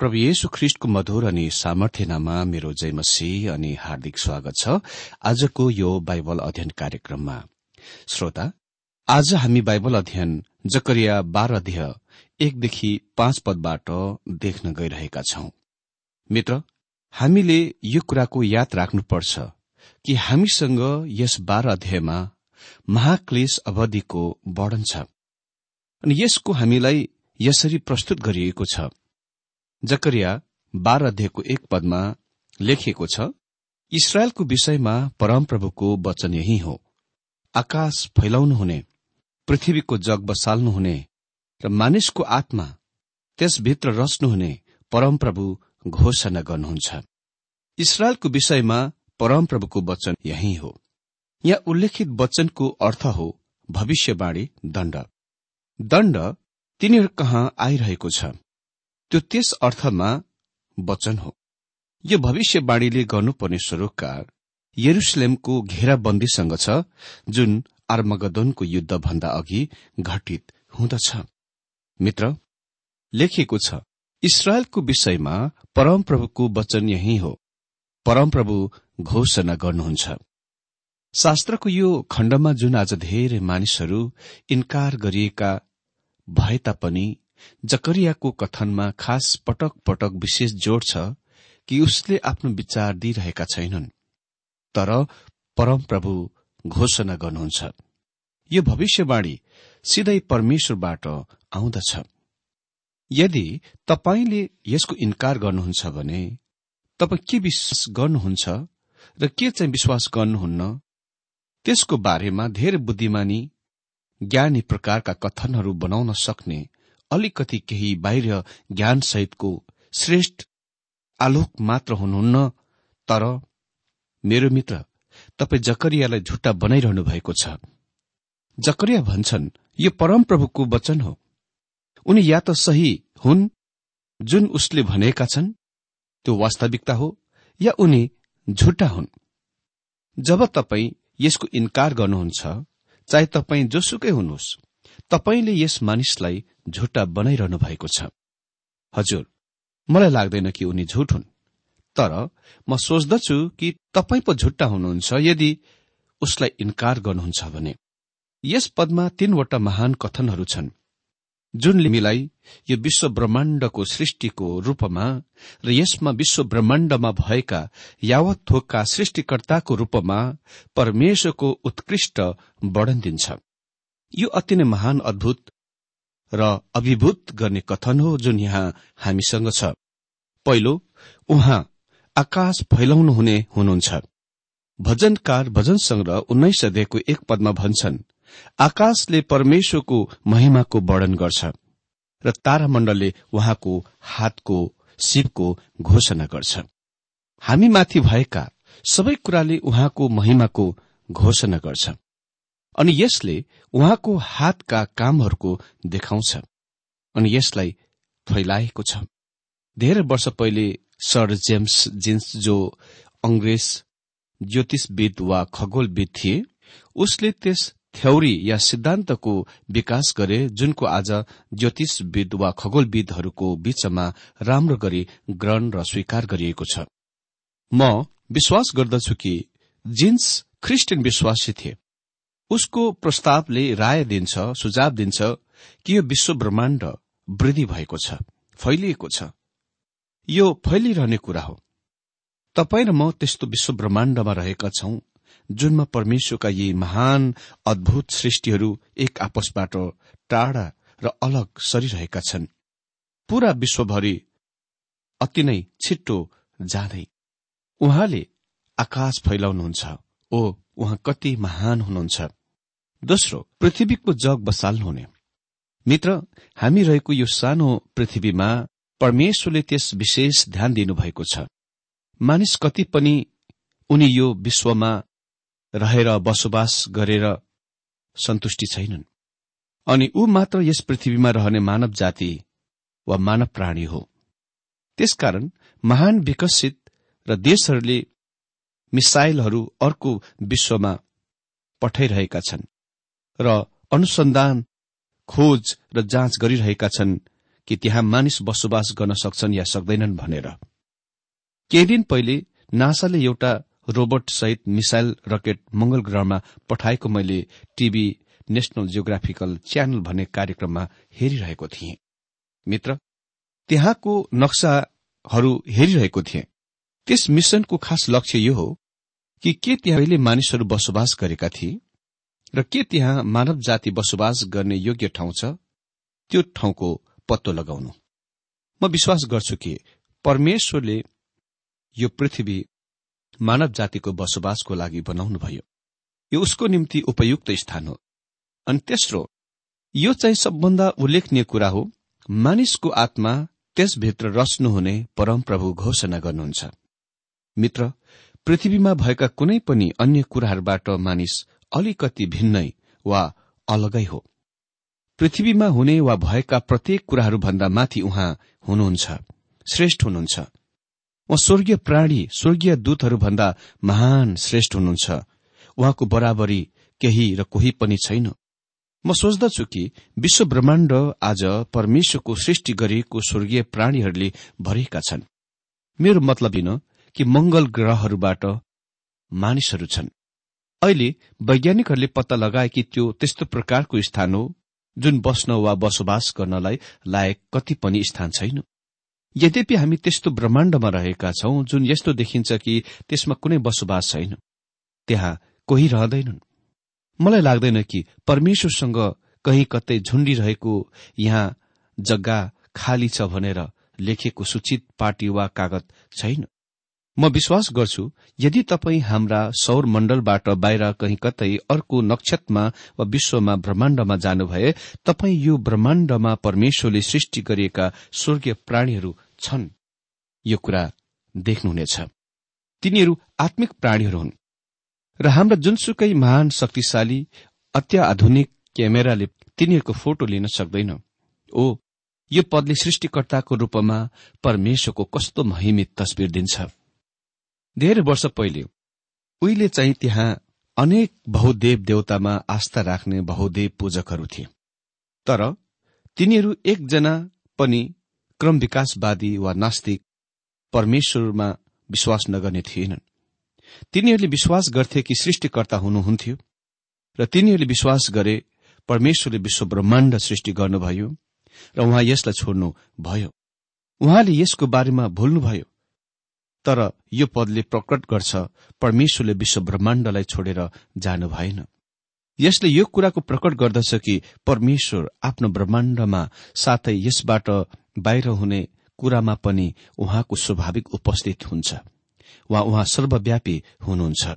प्रभु येशु ख्रिष्टको मधुर अनि सामर्थ्यनामा मेरो जयमसी अनि हार्दिक स्वागत छ। आजको यो बाइबल अध्ययन कार्यक्रममा। श्रोता आज हामी बाइबल अध्ययन जकरिया बाह्र अध्यय एकदेखि पाँच पदबाट देख्न गइरहेका छौं। मित्र हामीले यो कुराको याद राख्नुपर्छ कि हामीसँग यस बाह्र अध्यायमा महाक्लेश अवधिको वर्णन छ। अनि यसको हामीलाई यसरी प्रस्तुत गरिएको छ। जकरिया बाह्र अध्ययको एक पदमा लेखिएको छ इसरायलको विषयमा परमप्रभुको वचन यही हो। आकाश फैलाउनुहुने पृथ्वीको जग बसाल्नुहुने र मानिसको आत्मा त्यसभित्र रच्नुहुने परमप्रभु घोषणा गर्नुहुन्छ। इसरायलको विषयमा परमप्रभुको वचन यही हो। यहाँ उल्लेखित वचनको अर्थ हो भविष्यवाणी दण्ड। दण्ड तिनीहरू कहाँ आइरहेको छ। त्यो त्यस अर्थमा वचन हो। यो भविष्यवाणीले गर्नुपर्ने सरोकार यरुसलेमको घेराबन्दीसँग छ जुन आर्मगदनको युद्धभन्दा अघि घटित हुँदछ। मित्र लेखिएको छ इसरायलको विषयमा परमप्रभुको वचन यही हो। परमप्रभु घोषणा गर्नुहुन्छ। शास्त्रको यो खण्डमा जुन आज धेरै मानिसहरू इन्कार गरिएका भए तापनि जकरियाको कथनमा खास पटक पटक विशेष जोड छ कि उसले आफ्नो विचार दिइरहेका छैनन् तर परमप्रभु घोषणा गर्नुहुन्छ। यो भविष्यवाणी सिधै परमेश्वरबाट आउँदछ। यदि तपाईँले यसको इन्कार गर्नुहुन्छ भने तपाईँ के विश्वास गर्नुहुन्छ र के चाहिँ विश्वास गर्नुहुन्न? त्यसको बारेमा धेरै बुद्धिमानी ज्ञानी प्रकारका कथनहरू बनाउन सक्ने अलिकति केही बाहिर ज्ञानसहितको श्रेष्ठ आलोक मात्र हुनुहुन्न। तर मेरो मित्र तपाईँ जकरियालाई झुट्टा बनाइरहनु भएको छ। जकरिया भन्छन् यो परमप्रभुको वचन हो। उनी या त सही हुन् जुन उसले भनेका छन् त्यो वास्तविकता हो या उनी झुट्टा हुन्। जब तपाईँ यसको इन्कार गर्नुहुन्छ चाहे तपाईँ जोसुकै हुनुहोस् तपाईँले यस मानिसलाई झुट्टा बनाइरहनु भएको छ। हजुर मलाई लाग्दैन कि उनी झुट हुन्। तर म सोच्दछु कि तपाईँ पो झुट्टा हुनुहुन्छ यदि उसलाई इन्कार गर्नुहुन्छ भने। यस पदमा तीनवटा महान कथनहरू छन्। जुन मिलाई यो विश्व ब्रह्माण्डको सृष्टिको रूपमा र यसमा विश्व ब्रह्माण्डमा भएका यावत थोकका सृष्टिकर्ताको रूपमा परमेश्वरको उत्कृष्ट वर्णन दिन्छ। यो अति नै महान अद्भुत र अभिभूत गर्ने कथन हो जुन यहाँ हामीसँग छ। पहिलो उहाँ आकाश फैलाउनु हुने हुनुहुन्छ। भजनकार भजन संग्रह उन्नाइस एक पदमा भन्छन् आकाशले परमेश्वरको महिमाको वर्णन गर्छ र तारामण्डलले उहाँको हातको शिवको घोषणा गर्छ। हामी माथि भएका सबै कुराले उहाँको महिमाको घोषणा गर्छ। अनि यसले उहाँको हातका कामहरूको देखाउँछ अनि यसलाई फैलाएको छ। धेरै वर्ष पहिले सर जेम्स जिन्स जो अंग्रेज ज्योतिषविद वा खगोलविद थिए उसले त्यस थ्यौरी या सिद्धान्तको विकास गरे जुनको आज ज्योतिषविद वा खगोलविदहरूको बीचमा राम्रो गरी ग्रहण र स्वीकार गरिएको छ। म विश्वास गर्दछु कि जिन्स ख्रिस्टियन विश्वासी थिए। उसको प्रस्तावले राय दिन्छ सुझाव दिन्छ कि यो विश्व ब्रह्माण्ड वृद्धि भएको छ फैलिएको छ। यो फैलिरहने कुरा हो। तपाईँ र म त्यस्तो विश्व ब्रह्माण्डमा रहेका छौं जुनमा परमेश्वरका यी महान अद्भुत सृष्टिहरू एक आपसबाट टाढा र अलग सरिरहेका छन्। पूरा विश्वभरि अति नै छिट्टो जाँदै उहाँले आकाश फैलाउनुहुन्छ। ओ उहाँ कति महान हुनुहुन्छ। दोस्रो पृथ्वीको जग बसाल्नुहुने मित्र हामी रहेको यो सानो पृथ्वीमा परमेश्वरले त्यस विशेष ध्यान दिनुभएको छ। मानिस कति पनि उनी यो विश्वमा रहेर बसोबास गरेर सन्तुष्टि छैनन्। अनि ऊ मात्र यस पृथ्वीमा रहने मानव जाति वा मानव प्राणी हो। त्यसकारण महान विकसित र देशहरूले मिसाइलहरू अर्को विश्वमा पठाइरहेका छन् र अनुसन्धान खोज र जाँच गरिरहेका छन् कि त्यहाँ मानिस बसोबास गर्न सक्छन् या सक्दैनन् भनेर। केही दिन पहिले नासाले एउटा रोबोट सहित मिसाइल रकेट मंगल ग्रहमा पठाएको मैले टीभी नेशनल जियोग्राफिकल च्यानल भन्ने कार्यक्रममा हेरिरहेको थिएँ। मित्र त्यहाँको नक्साहरू हेरिरहेको थिएँ। त्यस मिशनको खास लक्ष्य यो हो कि के त्यहाँ मानिसहरू बसोबास गरेका थिए र के त्यहाँ मानव जाति बसोबास गर्ने योग्य ठाउँ छ त्यो ठाउँको पत्तो लगाउनु। म विश्वास गर्छु कि परमेश्वरले यो पृथ्वी मानव जातिको बसोबासको लागि बनाउनुभयो यो उसको निम्ति उपयुक्त स्थान हो। अनि तेस्रो यो चाहिँ सबभन्दा उल्लेखनीय कुरा हो मानिसको आत्मा त्यसभित्र रच्नुहुने परमप्रभु घोषणा गर्नुहुन्छ। मित्र पृथ्वीमा भएका कुनै पनि अन्य कुराहरूबाट मानिस अलिकति भिन्नै वा अलगै हो। पृथ्वीमा हुने वा भएका प्रत्येक कुराहरूभन्दा माथि उहाँ हुनुहुन्छ श्रेष्ठ हुनुहुन्छ। उहाँ स्वर्गीय प्राणी स्वर्गीय दूतहरूभन्दा महान श्रेष्ठ हुनुहुन्छ। उहाँको बराबरी केही र कोही पनि छैन। म सोच्दछु कि विश्व ब्रह्माण्ड आज परमेश्वरको सृष्टि गरिएको स्वर्गीय प्राणीहरूले भरिएका छन्। मेरो मतलब किन कि मंगल ग्रहहरूबाट मानिसहरू छन्। अहिले वैज्ञानिकहरूले पत्ता लगाए कि त्यो त्यस्तो प्रकारको स्थान हो जुन बस्न वा बसोबास गर्नलाई लायक कति पनि स्थान छैन। यद्यपि हामी त्यस्तो ब्रह्माण्डमा रहेका छौं जुन यस्तो देखिन्छ कि त्यसमा कुनै बसोबास छैन। त्यहाँ कोही रहँदैनन्। मलाई लाग्दैन कि परमेश्वरसँग कहीँ कतै झुण्डिरहेको यहाँ जग्गा खाली छ भनेर लेखेको सूचित पार्टी वा कागज छैन। म विश्वास गर्छु यदि तपाईँ हाम्रा सौर मण्डलबाट बाहिर कहीँ कतै अर्को नक्षत्रमा वा विश्वमा ब्रह्माण्डमा जानुभए तपाईँ यो ब्रह्माण्डमा परमेश्वरले सृष्टि गरिएका स्वर्गीय प्राणीहरू छन्। यो कुरा देख्नुहुनेछ। तिनीहरू आत्मिक प्राणीहरू हुन्। र हाम्रा जुनसुकै महान शक्तिशाली अत्याधुनिक क्यामेराले तिनीहरूको फोटो लिन सक्दैन। ओ यो पदले सृष्टिकर्ताको रूपमा परमेश्वरको कस्तो महिमित तस्विर दिन्छ। धेरै वर्ष पहिले उहिले चाहिँ त्यहाँ अनेक बहुदेव देवतामा आस्था राख्ने बहुदेव पूजकहरू थिए। तर तिनीहरू एकजना पनि क्रम विकासवादी वा नास्तिक परमेश्वरमा विश्वास नगर्ने थिएनन्। तिनीहरूले विश्वास गर्थे कि सृष्टिकर्ता हुनुहुन्थ्यो र तिनीहरूले विश्वास गरे परमेश्वरले विश्व ब्रह्माण्ड सृष्टि गर्नुभयो र उहाँ यसलाई छोड्नु भयो उहाँले यसको बारेमा भुल्नुभयो तर यो पदले प्रकट गर्छ परमेश्वरले विश्व ब्रह्माण्डलाई छोडेर जानु भएन। यसले यो कुराको प्रकट गर्दछ कि परमेश्वर आफ्नो ब्रह्माण्डमा साथै यसबाट बाहिर हुने कुरामा पनि उहाँको स्वाभाविक उपस्थित हुन्छ वा उहाँ सर्वव्यापी हुनुहुन्छ।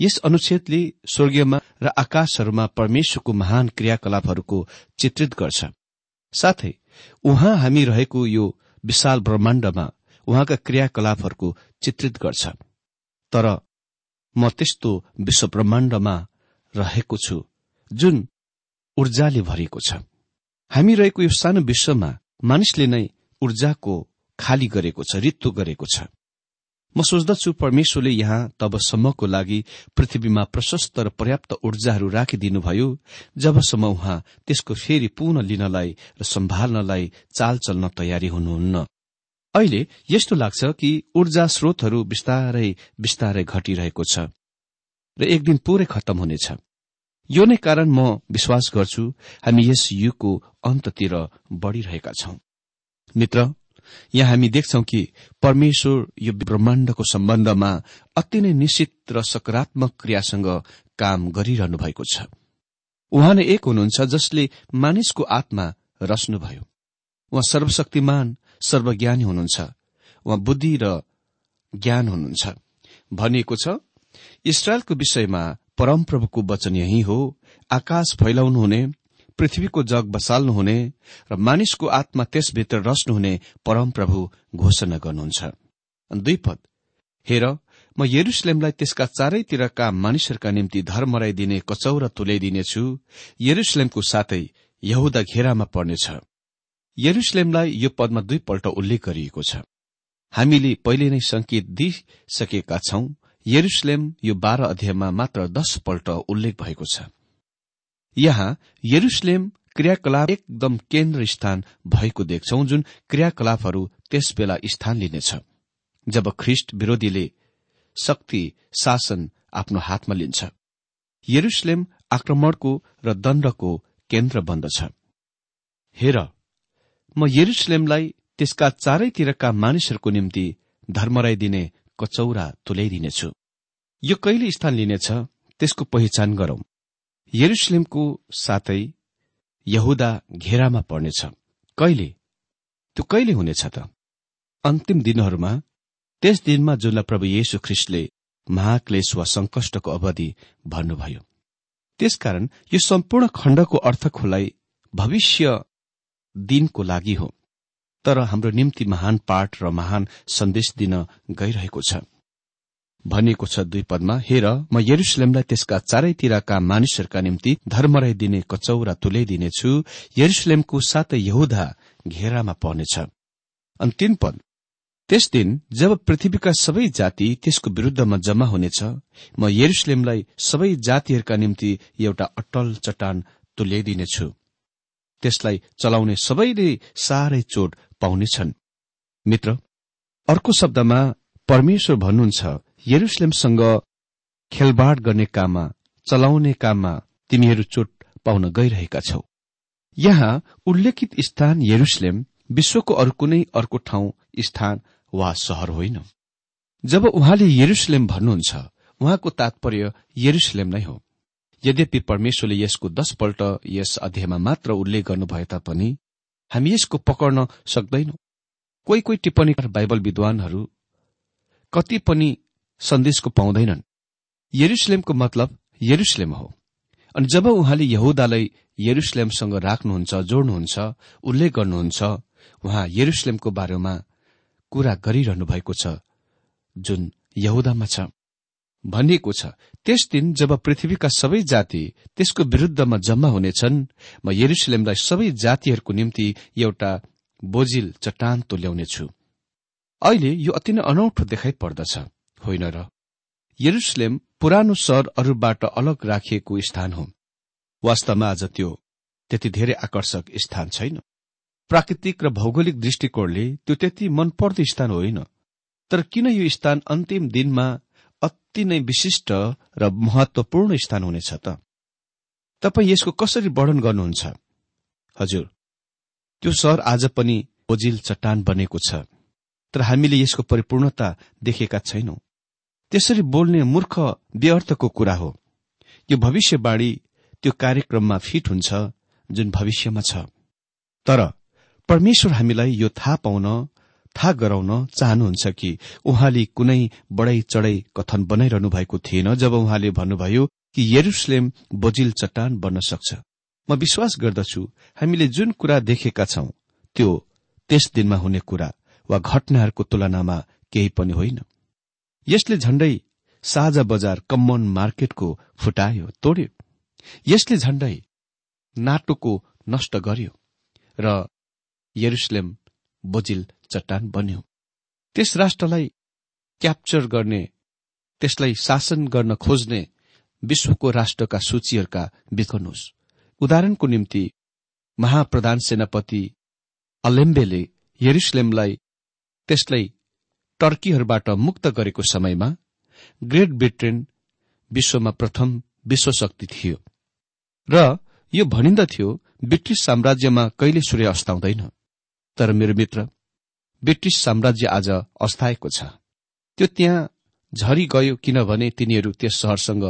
यस अनुच्छेदले स्वर्गीयमा र आकाशहरूमा परमेश्वरको महान क्रियाकलापहरूको चित्रित गर्छ। साथै उहाँ हामी रहेको यो विशाल ब्रह्माण्डमा उहाँका क्रियाकलापहरूको चित्रित गर्छ। तर म त्यस्तो विश्व ब्रह्माण्डमा रहेको छु जुन ऊर्जाले भरिएको छ। हामी रहेको यो सानो विश्वमा मानिसले नै ऊर्जाको खाली गरेको छ रित्तो गरेको छ। म सोच्दछु परमेश्वरले यहाँ तबसम्मको लागि पृथ्वीमा प्रशस्त र पर्याप्त ऊर्जाहरू राखिदिनुभयो जबसम्म उहाँ त्यसको फेरि पुनः लिनलाई र सम्हाल्नलाई चाल चल्न तयारी हुनुहुन्न। अहिले यस्तो लाग्छ कि ऊर्जा स्रोतहरू बिस्तारै बिस्तारै घटिरहेको छ र एक दिन पूरै खत्तम हुनेछ। यो नै कारण म विश्वास गर्छु हामी यस युगको अन्ततिर बढ़िरहेका छौं। मित्र यहाँ हामी देख्छौ कि परमेश्वर यो ब्रह्माण्डको सम्बन्धमा अति नै निश्चित र सकारात्मक क्रियासँग काम गरिरहनु भएको छ। उहाँ नै एक हुनुहुन्छ जसले मानिसको आत्मा रच्नुभयो। उहाँ सर्वशक्तिमान सर्वज्ञानी हुनुहुन्छ। उहाँ बुद्धि र ज्ञान हुनुहुन्छ। भनिएको छ इसरायलको विषयमा परमप्रभुको वचन यही हो आकाश फैलाउनुहुने पृथ्वीको जग बसाल्नुहुने र मानिसको आत्मा त्यसभित्र रच्नुहुने परमप्रभु घोषणा गर्नुहुन्छ। दुई पद हेर म यरुसलेमलाई त्यसका चारैतिरका मानिसहरूका निम्ति धर्मराइदिने कचौरा तुल्याइदिनेछु यरुसलेमको साथै यहुदा घेरामा पर्नेछ। यरुसलेमलाई यो पदमा दुईपल्ट उल्लेख गरिएको छ। हामीले पहिले नै संकेत दिइसकेका छौं यरुसलेम यो बाह्र अध्यायमा मात्र दशपल्ट उल्लेख भएको छ। यहाँ यरुसलेम क्रियाकलाप एकदम केन्द्र स्थान भएको देख्छौ जुन क्रियाकलापहरू त्यसबेला स्थान लिनेछ। जब ख्रिष्ट विरोधीले शक्ति शासन आफ्नो हातमा लिन्छ यरुसलेम आक्रमणको र दण्डको केन्द्र बन्दछ। हेर म यरुसलेमलाई त्यसका चारैतिरका मानिसहरूको निम्ति धर्मराइदिने कचौरा तुल्याइदिनेछु। यो कहिले स्थान लिनेछ त्यसको पहिचान गरौं। यरुसलेमको साथै यहुदा घेरामा पर्नेछ। कहिले? त्यो कहिले हुनेछ त? अन्तिम दिनहरूमा त्यस दिनमा जुनलाई प्रभु येशु ख्रिस्टले महाक्लेश वा संकष्टको अवधि भन्नुभयो। त्यसकारण यो सम्पूर्ण खण्डको अर्थ खुलाई भविष्य दिनको लागि हो। तर हाम्रो निम्ति महान पाठ र महान सन्देश दिन गइरहेको छ। भनिएको छ दुई पदमा हेर म यरुसलेमलाई त्यसका चारैतिरका मानिसहरूका निम्ति धर्मराइदिने कचौरा तुल्याइदिनेछु। यरुसलेमको साथै यहुदा घेरामा पर्नेछ। अनि तीन पद त्यस दिन जब पृथ्वीका सबै जाति त्यसको विरूद्धमा जम्मा हुनेछ म यरुसलेमलाई सबै जातिहरूका निम्ति एउटा अटल चट्टान तुल्याइदिनेछु। त्यसलाई चलाउने सबैले साह्रै चोट पाउनेछन्। मित्र अर्को शब्दमा परमेश्वर भन्नुहुन्छ यरुसलेमसँग खेलबाड गर्ने काममा चलाउने काममा तिमीहरू चोट पाउन गइरहेका छौ। यहाँ उल्लेखित स्थान यरुसलेम विश्वको अरू कुनै अर्को ठाउँ स्थान वा सहर होइन। जब उहाँले यरुसलेम भन्नुहुन्छ उहाँको तात्पर्य यरुसलेम नै हो। यद्यपि परमेश्वरले यसको दशपल्ट यस अध्यायमा मात्र उल्लेख गर्नुभए तापनि हामी यसको पकड्न सक्दैनौ। कोही कोही टिप्पणीकार बाइबल विद्वानहरू कति पनि सन्देशको पाउँदैनन्। यरुसलेमको मतलब यरुसलेम हो। अनि जब उहाँले यहुदालाई यरुसलेमसँग राख्नुहुन्छ जोड्नुहुन्छ उल्लेख गर्नुहुन्छ उहाँ यरुसलेमको बारेमा कुरा गरिरहनु भएको छ जुन यहुदामा छ। भनिएको छ त्यस दिन जब पृथ्वीका सबै जाति त्यसको विरूद्धमा जम्मा हुनेछन् म यरुसलेमलाई सबै जातिहरूको निम्ति एउटा बोजिल चट्टान तुल्याउनेछु। अहिले यो अति नै अनौठो देखाइ पर्दछ। होइन र? यरुसलेम पुरानो सहर अरूबाट अलग राखिएको स्थान हो। वास्तवमा आज त्यो त्यति धेरै आकर्षक स्थान छैन। प्राकृतिक र भौगोलिक दृष्टिकोणले त्यो त्यति मनपर्दो स्थान होइन। तर किन यो स्थान अन्तिम दिनमा अति नै विशिष्ट र महत्वपूर्ण स्थान हुनेछ त। तपाईँ यसको कसरी वर्णन गर्नुहुन्छ? हजुर। त्यो सहर आज पनि ओजिल चट्टान बनेको छ तर हामीले यसको परिपूर्णता देखेका छैनौं। त्यसरी बोल्ने मूर्ख व्यर्थको कुरा हो। यो भविष्यवाणी त्यो कार्यक्रममा फिट हुन्छ जुन भविष्यमा छ। तर परमेश्वर हामीलाई यो थाहा पाउन थाहा गराउन चाहनुहुन्छ कि? उहाँले कुनै बढै चढै कथन बनाइरहनु भएको थिएन जब उहाँले भन्नुभयो कि यरुसलेम बोजिल चट्टान बन्न सक्छ। म विश्वास गर्दछु हामीले जुन कुरा देखेका छौं त्यो त्यस दिनमा हुने कुरा वा घटनाहरूको तुलनामा केही पनि होइन। यसले झण्डै साझा बजार कम्मन मार्केटको फुटायो तोड्यो। यसले झण्डै नाटोको नष्ट गर्यो र यरुसलेम बोजिल चट्टान बन्यो। त्यस राष्ट्रलाई क्याप्चर गर्ने त्यसलाई शासन गर्न खोज्ने विश्वको राष्ट्रका सूचीहरूका बिर्खनुहोस् उदाहरणको निम्ति महाप्रधान सेनापति अलेम्बेले यरुसलेमलाई त्यसलाई टर्कीहरूबाट मुक्त गरेको समयमा ग्रेट ब्रिटेन विश्वमा प्रथम विश्वशक्ति थियो। र यो भनिन्दथ्यो ब्रिटिस साम्राज्यमा कहिले सूर्य अस्ताउँदैन तर मेरो मित्र ब्रिटिस साम्राज्य आज अस्ताएको छ। त्यो त्यहाँ झरी गयो किनभने तिनीहरू त्यस सहरसँग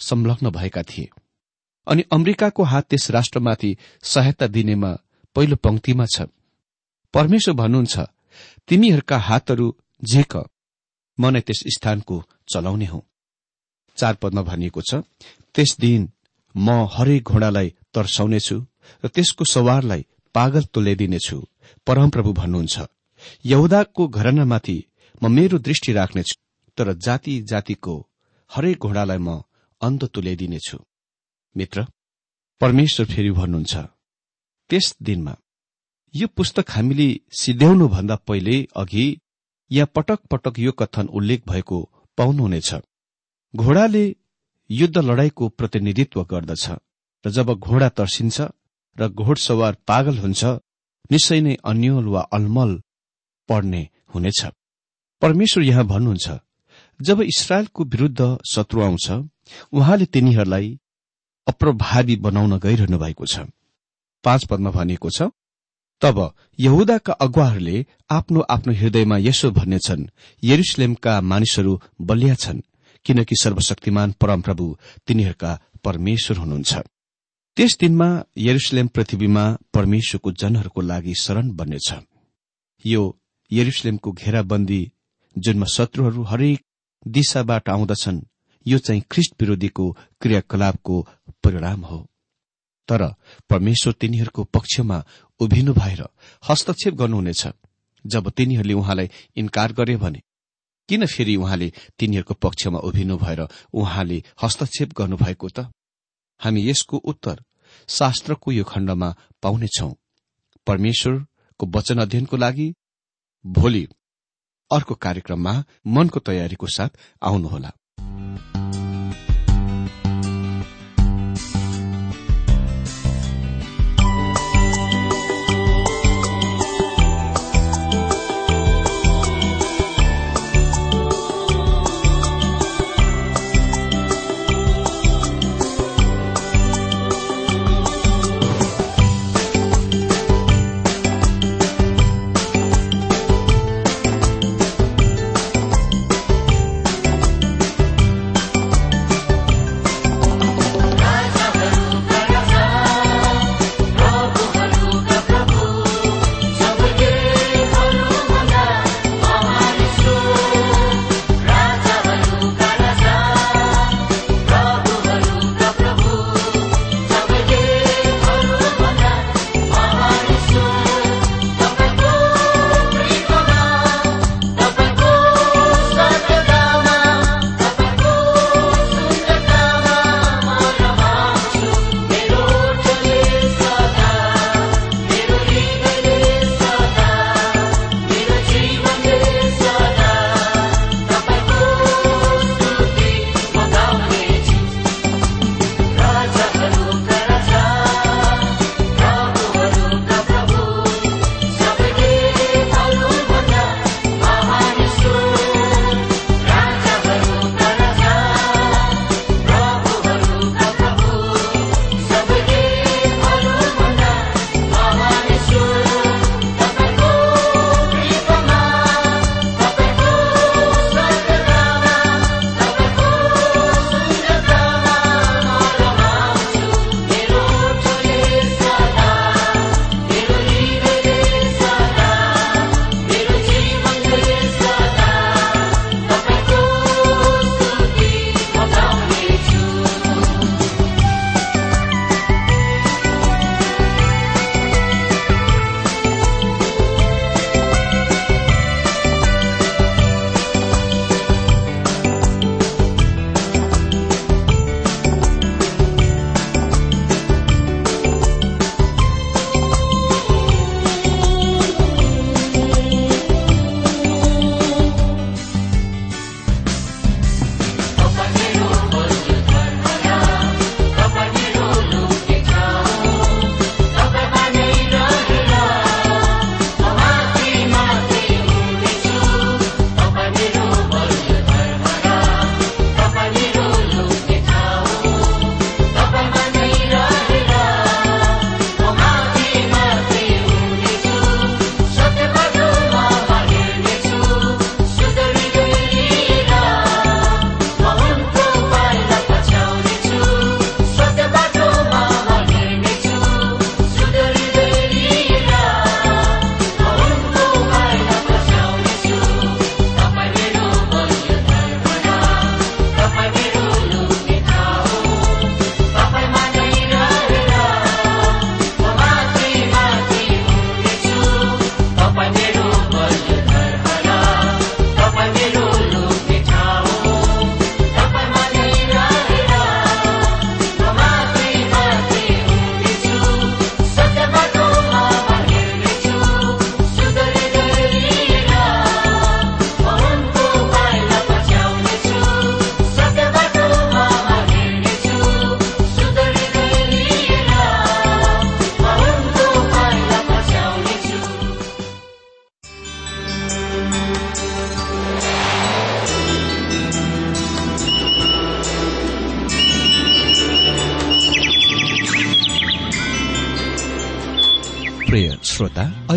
संलग्न भएका थिए। अनि अमेरिकाको हात त्यस राष्ट्रमाथि सहायता दिनेमा पहिलो पंक्तिमा छ। परमेश्वर भन्नुहुन्छ तिमीहरूका हातहरू झेक म नै त्यस स्थानको चलाउने हुँ। चार पदमा भनिएको छ त्यस दिन म हरेक घोडालाई तर्साउनेछु र त्यसको सवारलाई पागल तुल्याइदिनेछु। परमप्रभु भन्नुहुन्छ यहुदाको घरनामाथि म मेरो दृष्टि राख्नेछु तर जाति जातिको हरेक घोडालाई म अन्त तुल्याइदिनेछु। मित्र परमेश्वर फेरि भन्नुहुन्छ त्यस दिनमा यो पुस्तक हामीले सिध्याउनुभन्दा पहिले अघि या पटक पटक यो कथन उल्लेख भएको पाउनुहुनेछ। घोडाले युद्ध लडाईँको प्रतिनिधित्व गर्दछ र जब घोडा तर्सिन्छ र घोडसवार पागल हुन्छ निश्चय नै अन्यल वा अलमल पढ्ने हुनेछ। परमेश्वर यहाँ भन्नुहुन्छ जब इसरायलको विरूद्ध शत्रु आउँछ उहाँले तिनीहरूलाई अप्रभावी बनाउन गइरहनु भएको छ। पाँच पदमा भनिएको छ तब यहुदाका अगुवाहरूले आफ्नो आफ्नो हृदयमा यसो भन्नेछन् यरुसलेमका मानिसहरू बलिया छन् किनकि सर्वशक्तिमान परमप्रभु तिनीहरूका परमेश्वर हुनुहुन्छ। त्यस दिनमा यरुसलेम पृथ्वीमा परमेश्वरको जनहरूको लागि शरण बन्नेछ। यो यरुसलेमको घेराबन्दी जुनमा शत्रुहरू हरेक दिशाबाट आउँदछन् यो चाहिँ ख्रिस्ट विरोधीको क्रियाकलापको परिणाम हो। तर परमेश्वर तिनीहरूको पक्षमा उभिनु भएर हस्तक्षेप गर्नुहुनेछ। जब तिनीहरूले उहाँलाई इन्कार गरे भने किन फेरि उहाँले तिनीहरूको पक्षमा उभिनु भएर उहाँले हस्तक्षेप गर्नुभएको त? हामी यसको उत्तर शास्त्रको यो खण्डमा पाउनेछौ। परमेश्वरको वचन अध्ययनको लागि भोलि अर्को कार्यक्रममा मनको तयारीको साथ आउनुहोला।